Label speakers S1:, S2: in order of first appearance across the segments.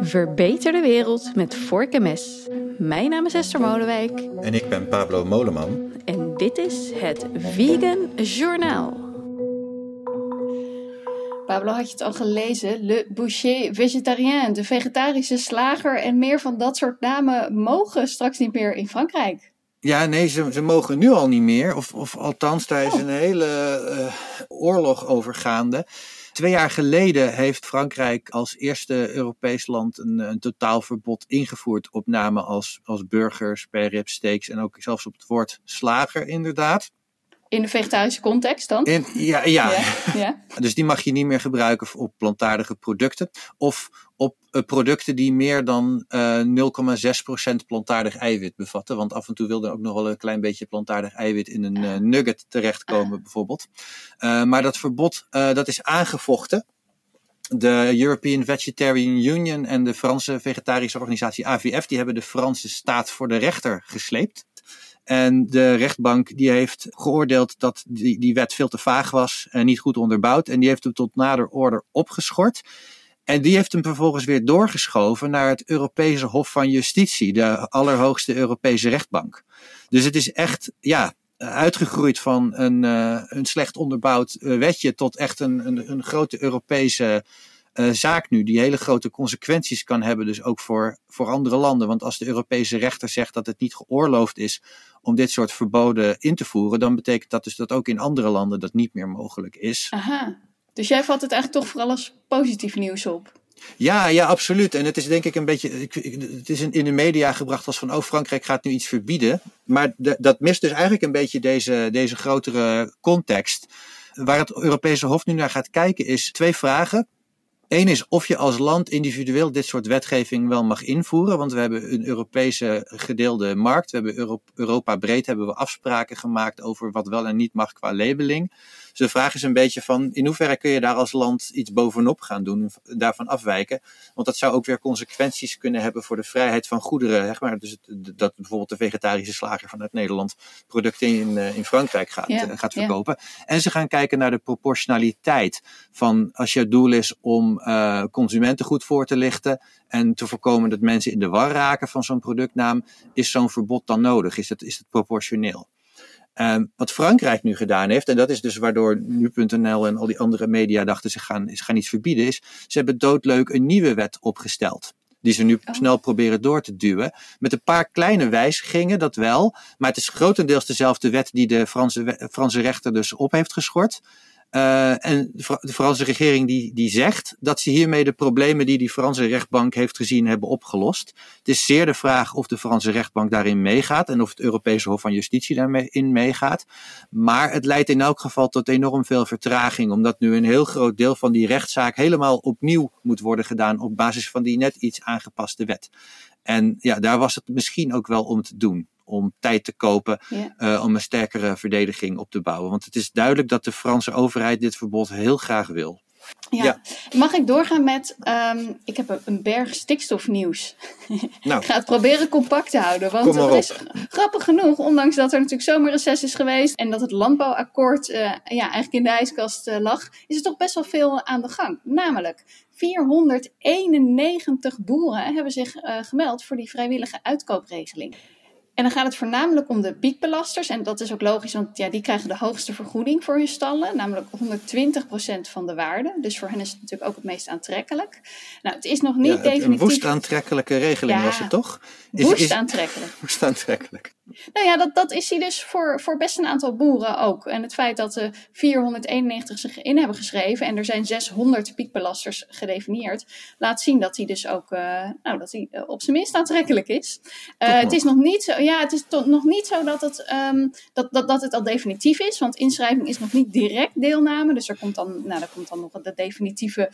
S1: Verbeter de wereld met vork en mes. Mijn naam is Esther Molenwijk.
S2: En ik ben Pablo Moleman.
S1: En dit is het Vegan Journaal. Pablo, had je het al gelezen? Le Boucher Végétarien, de vegetarische slager en meer van dat soort namen mogen straks niet meer in Frankrijk.
S2: Ja, nee, ze, ze mogen nu al niet meer. Of, of althans, daar is oh. een hele uh, oorlog overgaande. Twee jaar geleden heeft Frankrijk als eerste Europees land een, een totaalverbod ingevoerd op namen als, als burger, sperrip, steaks en ook zelfs op het woord slager inderdaad.
S1: In de vegetarische context dan?
S2: In, ja, ja. ja, Dus die mag je niet meer gebruiken op plantaardige producten. Of op uh, producten die meer dan uh, eh, 0,6% plantaardig eiwit bevatten. Want af en toe wil er ook nog wel een klein beetje plantaardig eiwit in een uh, nugget terechtkomen, bijvoorbeeld. maar dat verbod dat is aangevochten. De European Vegetarian Union en de Franse vegetarische organisatie AVF, die hebben de Franse staat voor de rechter gesleept. En de rechtbank die heeft geoordeeld dat die, die wet veel te vaag was en niet goed onderbouwd. En die heeft hem tot nader order opgeschort. En die heeft hem vervolgens weer doorgeschoven naar het Europese Hof van Justitie, de allerhoogste Europese rechtbank. Dus het is echt, ja, uitgegroeid van een, uh, een slecht onderbouwd uh, wetje tot echt een, een, een grote Europese uh, zaak nu, die hele grote consequenties kan hebben, dus ook voor, voor andere landen. Want als de Europese rechter zegt dat het niet geoorloofd is om dit soort verboden in te voeren, dan betekent dat dus dat ook in andere landen dat niet meer mogelijk is.
S1: Aha. Dus jij vat het eigenlijk toch vooral als positief nieuws op?
S2: Ja, ja, absoluut. En het is denk ik een beetje. Het is in de media gebracht als van. Oh, Frankrijk gaat nu iets verbieden. Maar dat mist dus eigenlijk een beetje deze, deze grotere context. Waar het Europese Hof nu naar gaat kijken is twee vragen. Eén is of je als land individueel dit soort wetgeving wel mag invoeren. Want we hebben een Europese gedeelde markt. We hebben Europa breed hebben we afspraken gemaakt over wat wel en niet mag qua labeling. Dus de vraag is een beetje van in hoeverre kun je daar als land iets bovenop gaan doen, daarvan afwijken. Want dat zou ook weer consequenties kunnen hebben voor de vrijheid van goederen. Zeg maar. Dus dat bijvoorbeeld de vegetarische slager vanuit Nederland producten in, eh, in Frankrijk gaat, eh, gaat verkopen. En ze gaan kijken naar de proportionaliteit van als je doel is om uh, consumenten goed voor te lichten en te voorkomen dat mensen in de war raken van zo'n productnaam, is zo'n verbod dan nodig? Is het, is het proportioneel? Um, wat Frankrijk nu gedaan heeft, en dat is dus waardoor nu.nl en al die andere media dachten ze gaan, ze gaan iets verbieden, is ze hebben doodleuk een nieuwe wet opgesteld. Die ze nu oh. snel proberen door te duwen. Met een paar kleine wijzigingen, dat wel. Maar het is grotendeels dezelfde wet die de Franse, Franse rechter dus op heeft geschort. Uh, en de Franse regering die, die zegt dat ze hiermee de problemen die die Franse rechtbank heeft gezien hebben opgelost. Het is zeer de vraag of de Franse rechtbank daarin meegaat en of het Europese Hof van Justitie daarin meegaat. Maar het leidt in elk geval tot enorm veel vertraging, omdat nu een heel groot deel van die rechtszaak helemaal opnieuw moet worden gedaan op basis van die net iets aangepaste wet. En ja, daar was het misschien ook wel om te doen om tijd te kopen uh, om een sterkere verdediging op te bouwen. Want het is duidelijk dat de Franse overheid dit verbod heel graag wil.
S1: Ja. Mag ik doorgaan met, um, ik heb een berg stikstofnieuws. Nou. ik ga het proberen compact te houden. Want het is grappig genoeg, ondanks dat er natuurlijk zomerreces is geweest en dat het landbouwakkoord uh, ja, eigenlijk in de ijskast uh, lag, is er toch best wel veel aan de gang. Namelijk 491 boeren hebben zich gemeld voor die vrijwillige uitkoopregeling. En dan gaat het voornamelijk om de piekbelasters. En dat is ook logisch, want ja, die krijgen de hoogste vergoeding voor hun stallen. Namelijk 120% van de waarde. Dus voor hen is het natuurlijk ook het meest aantrekkelijk. Nou, het is nog niet ja, definitief...
S2: Een woest aantrekkelijke regeling was het toch?
S1: Is, woest aantrekkelijk.
S2: Woest aantrekkelijk.
S1: Nou ja, dat, dat is hij dus voor, voor best een aantal boeren ook. En het feit dat er 491 zich in hebben geschreven en er zijn 600 piekbelasters gedefinieerd, laat zien dat hij dus ook uh, nou, dat hij, uh, op zijn minst aantrekkelijk is. Uh, het is nog niet zo, ja, het is nog niet zo dat het, um, dat, dat, dat het al definitief is, want inschrijving is nog niet direct deelname. Dus er komt dan, nou, er komt dan nog de definitieve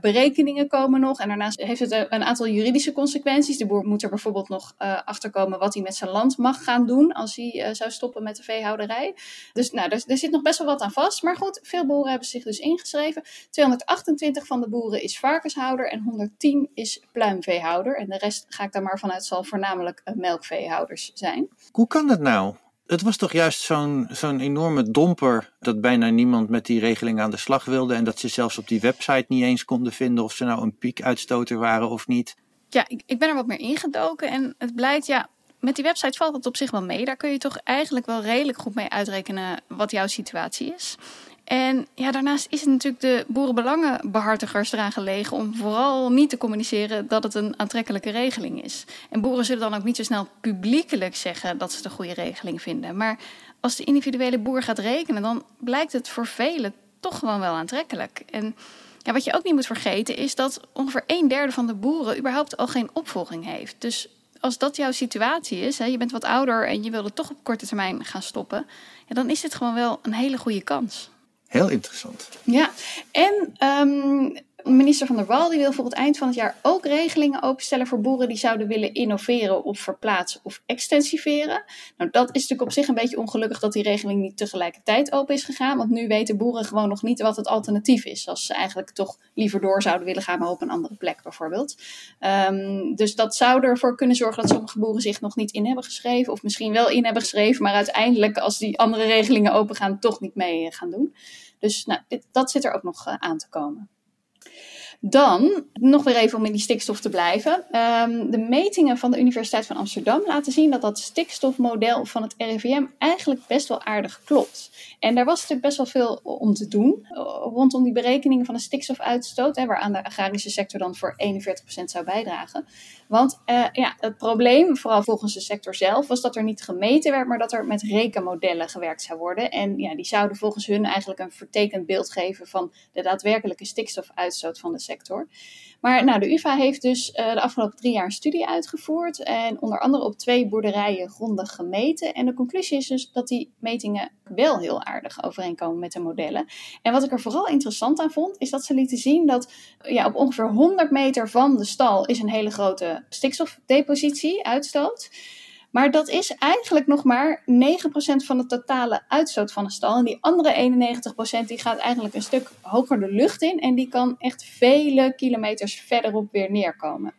S1: berekeningen komen nog. En daarnaast heeft het een aantal juridische consequenties. De boer moet er bijvoorbeeld nog achterkomen wat hij met zijn land mag gaan doen als hij uh, zou stoppen met de veehouderij. Dus nou, er, er, zit nog best wel wat aan vast. Maar goed, veel boeren hebben zich dus ingeschreven. 228 van de boeren is varkenshouder en 110 is pluimveehouder. En de rest ga ik daar maar vanuit zal voornamelijk uh, melkveehouders zijn.
S2: Hoe kan dat nou? het was toch juist zo'n zo'n enorme domper dat bijna niemand met die regeling aan de slag wilde. En dat ze zelfs op die website niet eens konden vinden of ze nou een piekuitstoter waren of niet.
S1: Ja, ik, ik ben er wat meer ingedoken en het blijkt, ja, met die website valt het op zich wel mee. Daar kun je toch eigenlijk wel redelijk goed mee uitrekenen wat jouw situatie is. En ja, daarnaast is het natuurlijk de boerenbelangenbehartigers eraan gelegen om vooral niet te communiceren dat het een aantrekkelijke regeling is. En boeren zullen dan ook niet zo snel publiekelijk zeggen dat ze een goede regeling vinden. Maar als de individuele boer gaat rekenen, dan blijkt het voor velen toch gewoon wel aantrekkelijk. En ja, wat je ook niet moet vergeten is dat ongeveer een derde van de boeren überhaupt al geen opvolging heeft. Dus als dat jouw situatie is, hè, je bent wat ouder en je wilde toch op korte termijn gaan stoppen, ja, dan is dit gewoon wel een hele goede kans.
S2: Heel interessant.
S1: Ja, en um, Minister van der Wal die wil voor het eind van het jaar ook regelingen openstellen voor boeren die zouden willen innoveren of verplaatsen of extensiveren. Nou, dat is natuurlijk op zich een beetje ongelukkig dat die regeling niet tegelijkertijd open is gegaan. Want nu weten boeren gewoon nog niet wat het alternatief is. Als ze eigenlijk toch liever door zouden willen gaan, maar op een andere plek bijvoorbeeld. Um, dus dat zou ervoor kunnen zorgen dat sommige boeren zich nog niet in hebben geschreven. Of misschien wel in hebben geschreven, maar uiteindelijk als die andere regelingen open gaan, toch niet mee gaan doen. Dus nou, dit, dat zit er ook nog uh, aan te komen. Dan, nog weer even om in die stikstof te blijven. Um, de metingen van de Universiteit van Amsterdam laten zien dat dat stikstofmodel van het RIVM eigenlijk best wel aardig klopt. En daar was natuurlijk best wel veel om te doen eh, rondom die berekeningen van de stikstofuitstoot, hè, waaraan de agrarische sector dan voor 41% zou bijdragen. Want uh, ja, het probleem, vooral volgens de sector zelf, was dat er niet gemeten werd, maar dat er met rekenmodellen gewerkt zou worden. En ja, die zouden volgens hun eigenlijk een vertekend beeld geven van de daadwerkelijke stikstofuitstoot van de sector. Maar nou, de UvA heeft dus uh, de afgelopen drie jaar een studie uitgevoerd en onder andere op twee boerderijen grondig gemeten. En de conclusie is dus dat die metingen wel heel aardig overeenkomen met de modellen. En wat ik er vooral interessant aan vond, is dat ze lieten zien dat ja, op ongeveer 100 meter van de stal is een hele grote stikstofdepositie, uitstoot. Maar dat is eigenlijk nog maar 9% van de totale uitstoot van de stal. En die andere 91% die gaat eigenlijk een stuk hoger de lucht in. En die kan echt vele kilometers verderop weer neerkomen.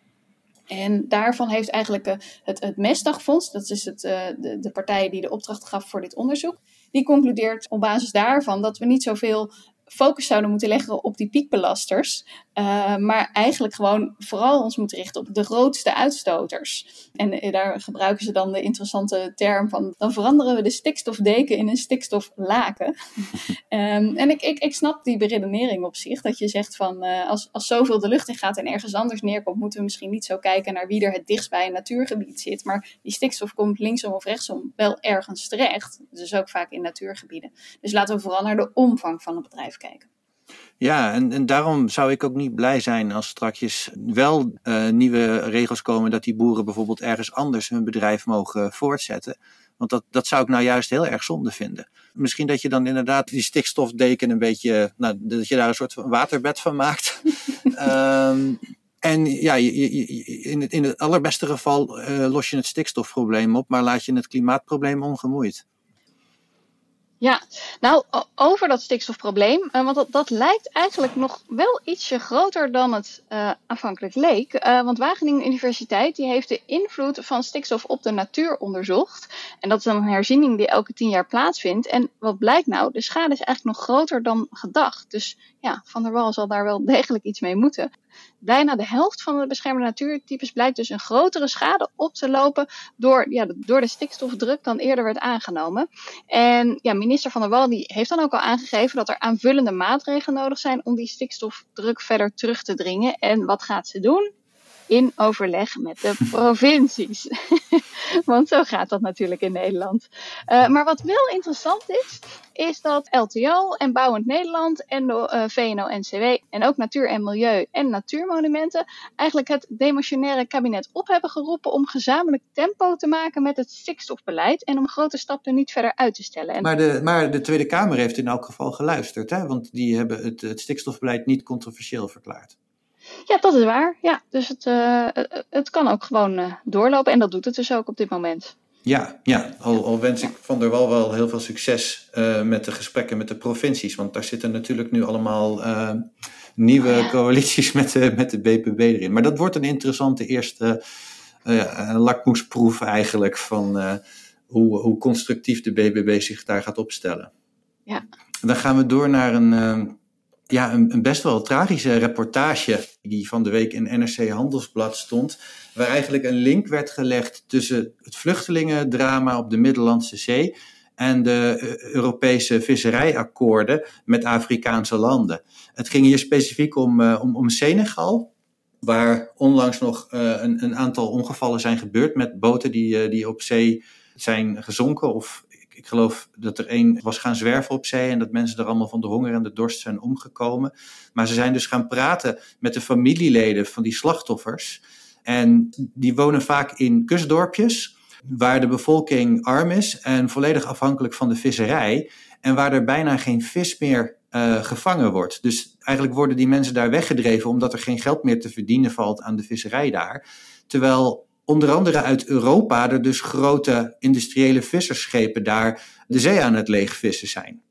S1: En daarvan heeft eigenlijk eh, het, het Mestdagfonds, dat is het, eh, de, de partij die de opdracht gaf voor dit onderzoek, die concludeert op basis daarvan dat we niet zoveel focus zouden moeten leggen op die piekbelasters. Uh, maar eigenlijk gewoon vooral ons moeten richten op de grootste uitstoters. En eh, daar gebruiken ze dan de interessante term van: dan veranderen we de stikstofdeken in een stikstoflaken. um, en ik, ik, ik snap die beredenering op zich. Dat je zegt van uh, als, als zoveel de lucht in gaat en ergens anders neerkomt, moeten we misschien niet zo kijken naar wie er het dichtst bij een natuurgebied zit. Maar die stikstof komt linksom of rechtsom wel ergens terecht. Dus ook vaak in natuurgebieden. Dus laten we vooral naar de omvang van het bedrijf kijken.
S2: Ja, en, en daarom zou ik ook niet blij zijn als straks wel uh, nieuwe regels komen dat die boeren bijvoorbeeld ergens anders hun bedrijf mogen voortzetten. Want dat, dat zou ik nou juist heel erg zonde vinden. Misschien dat je dan inderdaad die stikstofdeken een beetje, nou, dat je daar een soort van waterbed van maakt. um, en ja, je, je, in, het, in het allerbeste geval uh, los je het stikstofprobleem op, maar laat je het klimaatprobleem ongemoeid.
S1: Ja, nou over dat stikstofprobleem, uh, want dat, dat, lijkt eigenlijk nog wel ietsje groter dan het uh, aanvankelijk leek. Uh, want Wageningen Universiteit die heeft de invloed van stikstof op de natuur onderzocht. En dat is dan een herziening die elke tien jaar plaatsvindt. En wat blijkt nou? De schade is eigenlijk nog groter dan gedacht. Dus ja, Van der Wal zal daar wel degelijk iets mee moeten. Bijna de helft van de beschermde natuurtypes blijkt dus een grotere schade op te lopen door, ja, door de stikstofdruk dan eerder werd aangenomen. En ja, minister Van der Wal die heeft dan ook al aangegeven dat er aanvullende maatregelen nodig zijn om die stikstofdruk verder terug te dringen. En wat gaat ze doen? In overleg met de provincies. Want zo gaat dat natuurlijk in Nederland. Uh, maar wat wel interessant is, is dat LTO en Bouwend Nederland en de uh, VNO-NCW en ook Natuur en Milieu en Natuurmonumenten eigenlijk het demotionaire kabinet op hebben geroepen om gezamenlijk tempo te maken met het stikstofbeleid en om grote stappen niet verder uit te stellen. En
S2: maar, de, maar de Tweede Kamer heeft in elk geval geluisterd, hè? want die hebben het, het stikstofbeleid niet controversieel verklaard.
S1: Ja, dat is waar. Ja, dus het, uh, het kan ook gewoon uh, doorlopen en dat doet het dus ook op dit moment.
S2: Ja, ja. Al, al wens ik Van der Wal wel heel veel succes uh, met de gesprekken met de provincies. Want daar zitten natuurlijk nu allemaal nieuwe oh, coalities met de, met de BPB erin. Maar dat wordt een interessante eerste lakmoesproef eigenlijk van hoe, hoe constructief de BBB zich daar gaat opstellen.
S1: Ja.
S2: Dan gaan we door naar een, ja, een, een, best wel tragische reportage die van de week in NRC Handelsblad stond, waar eigenlijk een link werd gelegd tussen het vluchtelingendrama op de Middellandse Zee en de uh, Europese visserijakkoorden met Afrikaanse landen. Het ging hier specifiek om, uh, om, om Senegal, waar onlangs nog uh, een, een, aantal ongevallen zijn gebeurd met boten die, die op zee zijn gezonken. Of ik, geloof dat er één was gaan zwerven op zee en dat mensen er allemaal van de honger en de dorst zijn omgekomen. Maar ze zijn dus gaan praten met de familieleden van die slachtoffers. En die wonen vaak in kustdorpjes waar de bevolking arm is en volledig afhankelijk van de visserij. En waar er bijna geen vis meer uh, gevangen wordt. Dus eigenlijk worden die mensen daar weggedreven omdat er geen geld meer te verdienen valt aan de visserij daar. Terwijl onder andere uit Europa er dus grote industriële vissersschepen daar de zee aan het leegvissen zijn.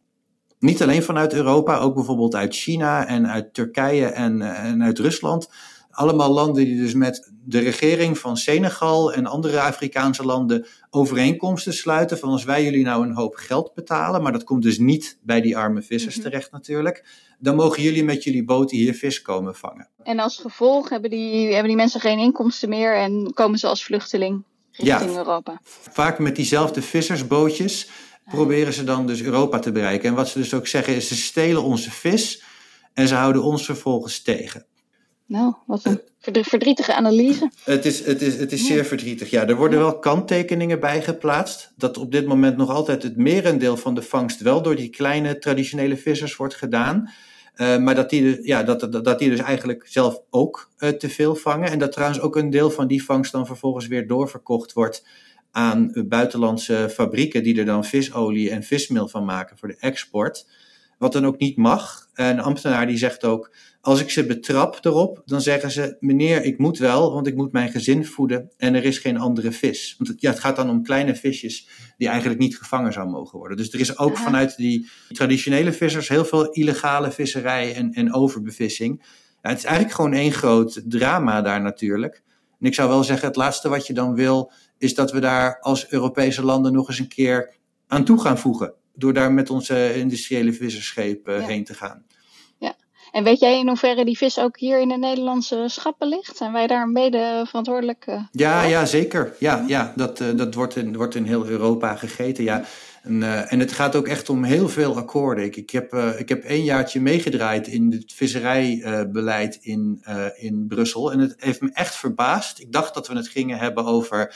S2: Niet alleen vanuit Europa, ook bijvoorbeeld uit China en uit Turkije en, en uit Rusland. Allemaal landen die dus met de regering van Senegal en andere Afrikaanse landen overeenkomsten sluiten. Van als wij jullie nou een hoop geld betalen, maar dat komt dus niet bij die arme vissers mm -hmm. terecht natuurlijk. Dan mogen jullie met jullie boten hier vis komen vangen.
S1: En als gevolg hebben die, hebben die mensen geen inkomsten meer en komen ze als vluchteling richting
S2: ja,
S1: Europa.
S2: Vaak met diezelfde vissersbootjes proberen ze dan dus Europa te bereiken. En wat ze dus ook zeggen is, ze stelen onze vis en ze houden ons vervolgens tegen.
S1: Nou, wat een verdrietige analyse.
S2: Het is, het is, het is zeer verdrietig. Ja, er worden wel kanttekeningen bij geplaatst. Dat op dit moment nog altijd het merendeel van de vangst wel door die kleine traditionele vissers wordt gedaan. Uh, maar dat die, ja, dat, dat, dat die dus eigenlijk zelf ook uh, te veel vangen. En dat trouwens ook een deel van die vangst dan vervolgens weer doorverkocht wordt aan buitenlandse fabrieken die er dan visolie en vismeel van maken voor de export. Wat dan ook niet mag. Een ambtenaar die zegt ook, als ik ze betrap erop, dan zeggen ze, meneer, ik moet wel, want ik moet mijn gezin voeden en er is geen andere vis. Want het, ja, het gaat dan om kleine visjes die eigenlijk niet gevangen zou mogen worden. Dus er is ook vanuit die traditionele vissers heel veel illegale visserij en, en overbevissing. Ja, het is eigenlijk gewoon één groot drama daar natuurlijk. En ik zou wel zeggen, het laatste wat je dan wil, is dat we daar als Europese landen nog eens een keer aan toe gaan voegen. Door daar met onze industriële visserschepen ja. heen te gaan.
S1: En weet jij in hoeverre die vis ook hier in de Nederlandse schappen ligt? Zijn wij daar mede verantwoordelijk? Uh,
S2: ja, ja, zeker. Ja, ja dat, uh, dat wordt, in, wordt in heel Europa gegeten. Ja. En, uh, en het gaat ook echt om heel veel akkoorden. Ik, ik, heb, ik heb één jaartje meegedraaid in het visserijbeleid in, in Brussel. En het heeft me echt verbaasd. Ik dacht dat we het gingen hebben over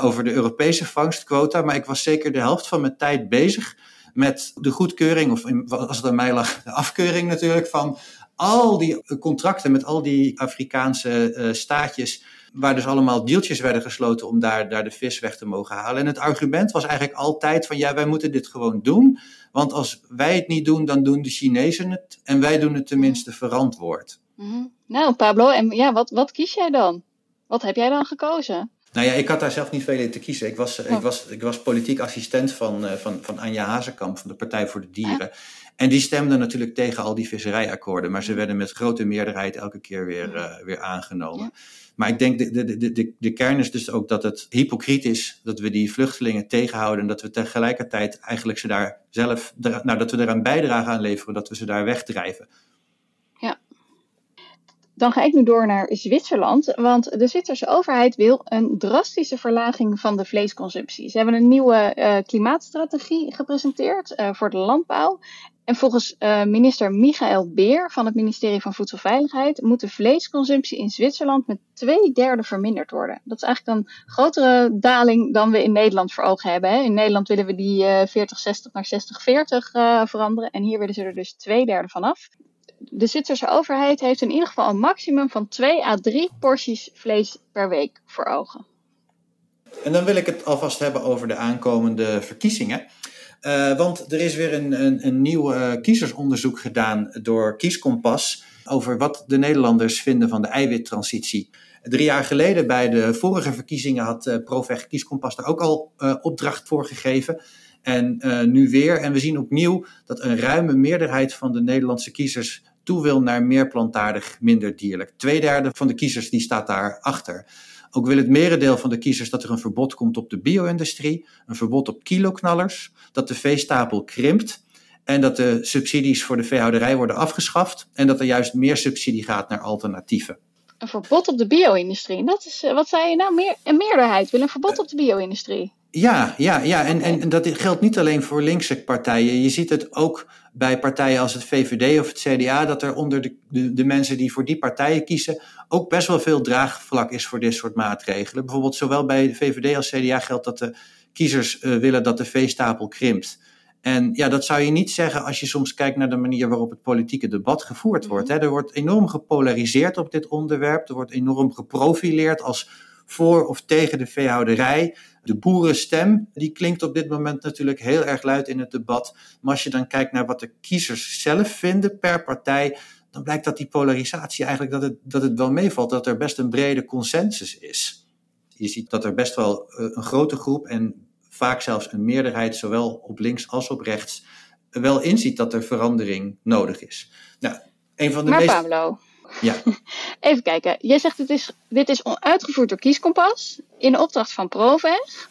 S2: over de Europese vangstquota. Maar ik was zeker de helft van mijn tijd bezig met de goedkeuring, of als het aan mij lag, de afkeuring natuurlijk, van al die contracten met al die Afrikaanse uh, staatjes. Waar dus allemaal deeltjes werden gesloten om daar, daar de vis weg te mogen halen. En het argument was eigenlijk altijd van ja, wij moeten dit gewoon doen. Want als wij het niet doen, dan doen de Chinezen het. En wij doen het tenminste verantwoord.
S1: -hmm. Nou, Pablo, en ja, wat, wat kies jij dan? Wat heb jij dan gekozen?
S2: Nou ja, ik had daar zelf niet veel in te kiezen. Ik was, oh. ik was, ik was politiek assistent van, uh, van, van Anja Hazekamp van de Partij voor de Dieren. En die stemde natuurlijk tegen al die visserijakkoorden. Maar ze werden met grote meerderheid elke keer weer, uh, weer aangenomen. Ja. Maar ik denk, de, de, de, de, de kern is dus ook dat het hypocriet is dat we die vluchtelingen tegenhouden. En dat we tegelijkertijd eigenlijk ze daar zelf, nou, dat we eraan bijdragen aan leveren, dat we ze daar wegdrijven.
S1: Dan ga ik nu door naar Zwitserland, want de Zwitserse overheid wil een drastische verlaging van de vleesconsumptie. Ze hebben een nieuwe uh, klimaatstrategie gepresenteerd uh, voor de landbouw. En volgens uh, minister Michael Beer van het ministerie van Voedselveiligheid moet de vleesconsumptie in Zwitserland met twee derde verminderd worden. Dat is eigenlijk een grotere daling dan we in Nederland voor ogen hebben. Hè. In Nederland willen we die 40-60 naar 60-40 veranderen en hier willen ze er dus twee derde van af de Zwitserse overheid heeft in ieder geval een maximum van 2 à 3 porties vlees per week voor ogen.
S2: En dan wil ik het alvast hebben over de aankomende verkiezingen. Uh, want er is weer een, een, een nieuw uh, kiezersonderzoek gedaan door Kieskompas over wat de Nederlanders vinden van de eiwittransitie. Drie jaar geleden bij de vorige verkiezingen had uh, Proveg Kieskompas daar ook al opdracht voor gegeven. En nu weer. En we zien opnieuw dat een ruime meerderheid van de Nederlandse kiezers toe wil naar meer plantaardig, minder dierlijk. Tweederde van de kiezers die staat daar achter. Ook wil het merendeel van de kiezers dat er een verbod komt op de bio-industrie, een verbod op kiloknallers, dat de veestapel krimpt en dat de subsidies voor de veehouderij worden afgeschaft en dat er juist meer subsidie gaat naar alternatieven.
S1: Een verbod op de bio-industrie. Dat is, wat zei je nou? Meer, een meerderheid wil een verbod op de bio-industrie.
S2: Ja, ja, ja. En, en, en, dat geldt niet alleen voor linkse partijen. Je ziet het ook bij partijen als het VVD of het CDA, dat er onder de, de, de, mensen die voor die partijen kiezen ook best wel veel draagvlak is voor dit soort maatregelen. Bijvoorbeeld zowel bij de VVD als CDA geldt dat de kiezers uh, willen dat de veestapel krimpt. En ja, dat zou je niet zeggen als je soms kijkt naar de manier waarop het politieke debat gevoerd wordt. Hè. Er wordt enorm gepolariseerd op dit onderwerp. Er wordt enorm geprofileerd als voor of tegen de veehouderij. De boerenstem, die klinkt op dit moment natuurlijk heel erg luid in het debat. Maar als je dan kijkt naar wat de kiezers zelf vinden per partij, dan blijkt dat die polarisatie eigenlijk dat het, dat het wel meevalt, dat er best een brede consensus is. Je ziet dat er best wel eh, een grote groep en vaak zelfs een meerderheid, zowel op links als op rechts, wel inziet dat er verandering nodig is. Nou, een van de
S1: maar
S2: meest...
S1: Pablo,
S2: ja.
S1: Even kijken. Jij zegt het is, dit is uitgevoerd door Kieskompas in opdracht van Proveg.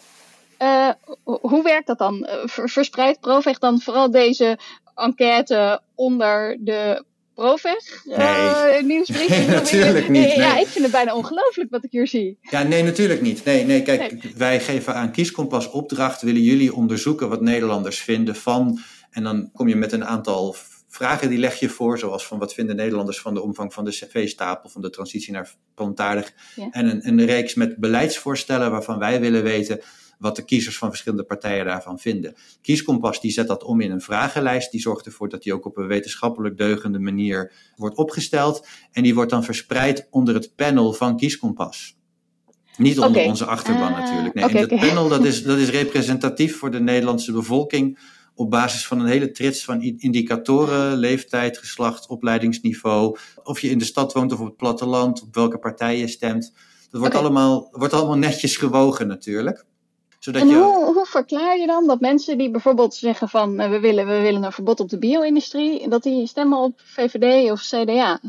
S1: Uh, hoe werkt dat dan? Uh, verspreidt Proveg dan vooral deze enquête onder de Proveg uh,
S2: nee.
S1: nieuwsbrief?
S2: Nee, natuurlijk niet. Nee.
S1: Ja, ik vind het bijna ongelooflijk wat ik hier zie.
S2: Ja, nee, natuurlijk niet. Nee, nee, kijk, nee. wij geven aan Kieskompas opdracht, willen jullie onderzoeken wat Nederlanders vinden van, en dan kom je met een aantal vragen die leg je voor, zoals van wat vinden Nederlanders van de omvang van de cv-stapel, van de transitie naar plantaardig. Ja. En een, een reeks met beleidsvoorstellen waarvan wij willen weten wat de kiezers van verschillende partijen daarvan vinden. Kieskompas die zet dat om in een vragenlijst. Die zorgt ervoor dat die ook op een wetenschappelijk deugende manier wordt opgesteld. En die wordt dan verspreid onder het panel van Kieskompas. Niet onder
S1: okay.
S2: onze achterban
S1: uh,
S2: natuurlijk. Nee,
S1: okay,
S2: en dat
S1: okay.
S2: panel dat is, dat is representatief voor de Nederlandse bevolking op basis van een hele trits van indicatoren, leeftijd, geslacht, opleidingsniveau, of je in de stad woont of op het platteland, op welke partij je stemt. Dat wordt, allemaal, wordt allemaal netjes gewogen natuurlijk. Zodat
S1: En
S2: je,
S1: hoe, hoe verklaar je dan dat mensen die bijvoorbeeld zeggen van eh, we, willen, we willen een verbod op de bio-industrie, dat die stemmen op VVD of CDA?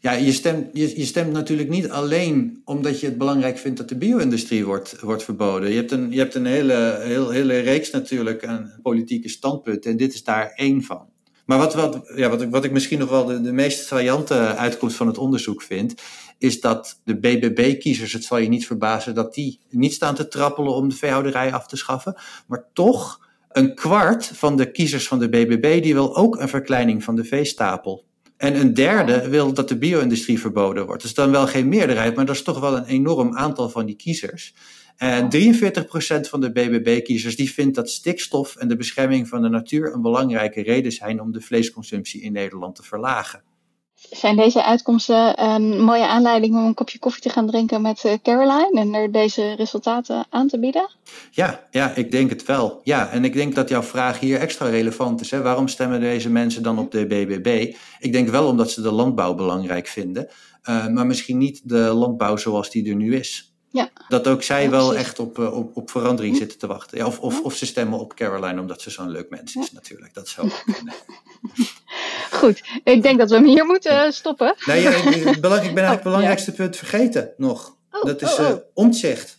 S2: Ja, je, stemt, je, stemt natuurlijk niet alleen omdat je het belangrijk vindt dat de bio-industrie wordt, wordt verboden. Je hebt een, je hebt een hele, heel, hele reeks natuurlijk aan politieke standpunten en dit is daar één van. Maar wat, wat, ja, wat, ik, wat ik misschien nog wel de, de meest saillante uitkomst van het onderzoek vind, is dat de BBB-kiezers, het zal je niet verbazen, dat die niet staan te trappelen om de veehouderij af te schaffen, maar toch een kwart van de kiezers van de BBB die wil ook een verkleining van de veestapel. En een derde wil dat de bio-industrie verboden wordt. Dat is dan wel geen meerderheid, maar dat is toch wel een enorm aantal van die kiezers. En 43% van de BBB-kiezers die vindt dat stikstof en de bescherming van de natuur een belangrijke reden zijn om de vleesconsumptie in Nederland te verlagen.
S1: Zijn deze uitkomsten een mooie aanleiding om een kopje koffie te gaan drinken met eh, Caroline en er deze resultaten aan te bieden?
S2: Ja, ja, ik denk het wel. Ja, en ik denk dat jouw vraag hier extra relevant is. Hè? Waarom stemmen deze mensen dan op de BBB? Ik denk wel omdat ze de landbouw belangrijk vinden, uh, maar misschien niet de landbouw zoals die er nu is.
S1: Ja.
S2: Dat ook zij
S1: Ja,
S2: wel echt op, uh, op, op verandering
S1: Hm.
S2: zitten te wachten. Ja, of, of,
S1: Ja.
S2: of ze stemmen op Caroline omdat ze zo'n leuk mens is, natuurlijk. Dat zou kunnen.
S1: Goed, ik denk dat we hem hier moeten eh, stoppen.
S2: Nee, ja, ik, ben eigenlijk
S1: Oh,
S2: het belangrijkste punt vergeten nog.
S1: Oh,
S2: dat is
S1: oh,
S2: eh
S1: oh.
S2: omzicht.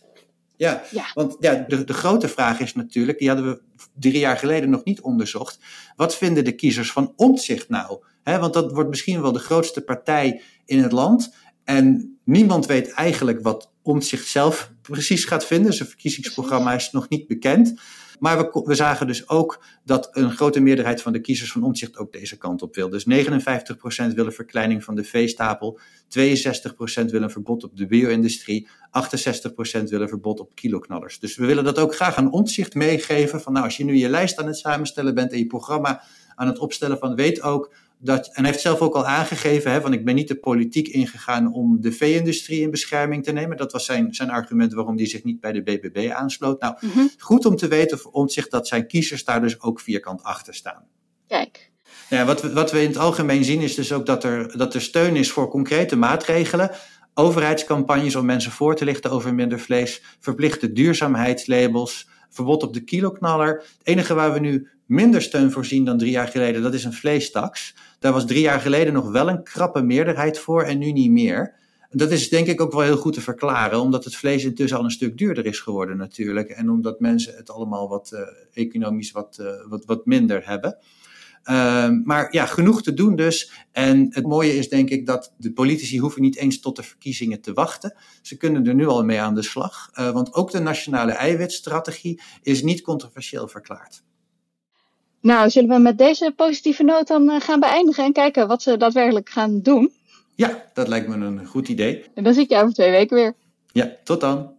S2: Ja,
S1: Ja.
S2: want ja, de, de grote vraag is natuurlijk, die hadden we drie jaar geleden nog niet onderzocht. Wat vinden de kiezers van omzicht nou? Want dat wordt misschien wel de grootste partij in het land. En niemand weet eigenlijk wat omzicht zelf precies gaat vinden. Zijn verkiezingsprogramma is nog niet bekend. Maar we, we zagen dus ook dat een grote meerderheid van de kiezers van omzicht ook deze kant op wil. Dus 59% willen verkleining van de veestapel, 62% willen verbod op de bio-industrie, 68% willen verbod op kiloknallers. Dus we willen dat ook graag aan omzicht meegeven. Van nou, als je nu je lijst aan het samenstellen bent en je programma aan het opstellen van weet ook dat, en hij heeft zelf ook al aangegeven, hè, van ik ben niet de politiek ingegaan om de vee-industrie in bescherming te nemen. Dat was zijn, zijn argument waarom hij zich niet bij de BBB aansloot. Nou,
S1: Mhm.
S2: goed om te weten voor omzicht dat zijn kiezers daar dus ook vierkant achter staan.
S1: Kijk,
S2: Nou ja, wat, we, wat we in het algemeen zien is dus ook dat er, dat er steun is voor concrete maatregelen. Overheidscampagnes om mensen voor te lichten over minder vlees. Verplichte duurzaamheidslabels. Verbod op de kiloknaller. Het enige waar we nu minder steun voor zien dan drie jaar geleden, dat is een vleestaks. Daar was drie jaar geleden nog wel een krappe meerderheid voor en nu niet meer. Dat is denk ik ook wel heel goed te verklaren, omdat het vlees intussen al een stuk duurder is geworden natuurlijk. En omdat mensen het allemaal wat uh, economisch wat, uh, wat, wat minder hebben. Uh, maar ja, genoeg te doen dus. En het mooie is denk ik dat de politici hoeven niet eens tot de verkiezingen te wachten. Ze kunnen er nu al mee aan de slag. Uh, want ook de nationale eiwitstrategie is niet controversieel verklaard.
S1: Nou, zullen we met deze positieve noot dan uh, gaan beëindigen en kijken wat ze daadwerkelijk gaan doen?
S2: Ja, dat lijkt me een goed idee.
S1: En dan zie ik je over twee weken weer.
S2: Ja, tot dan.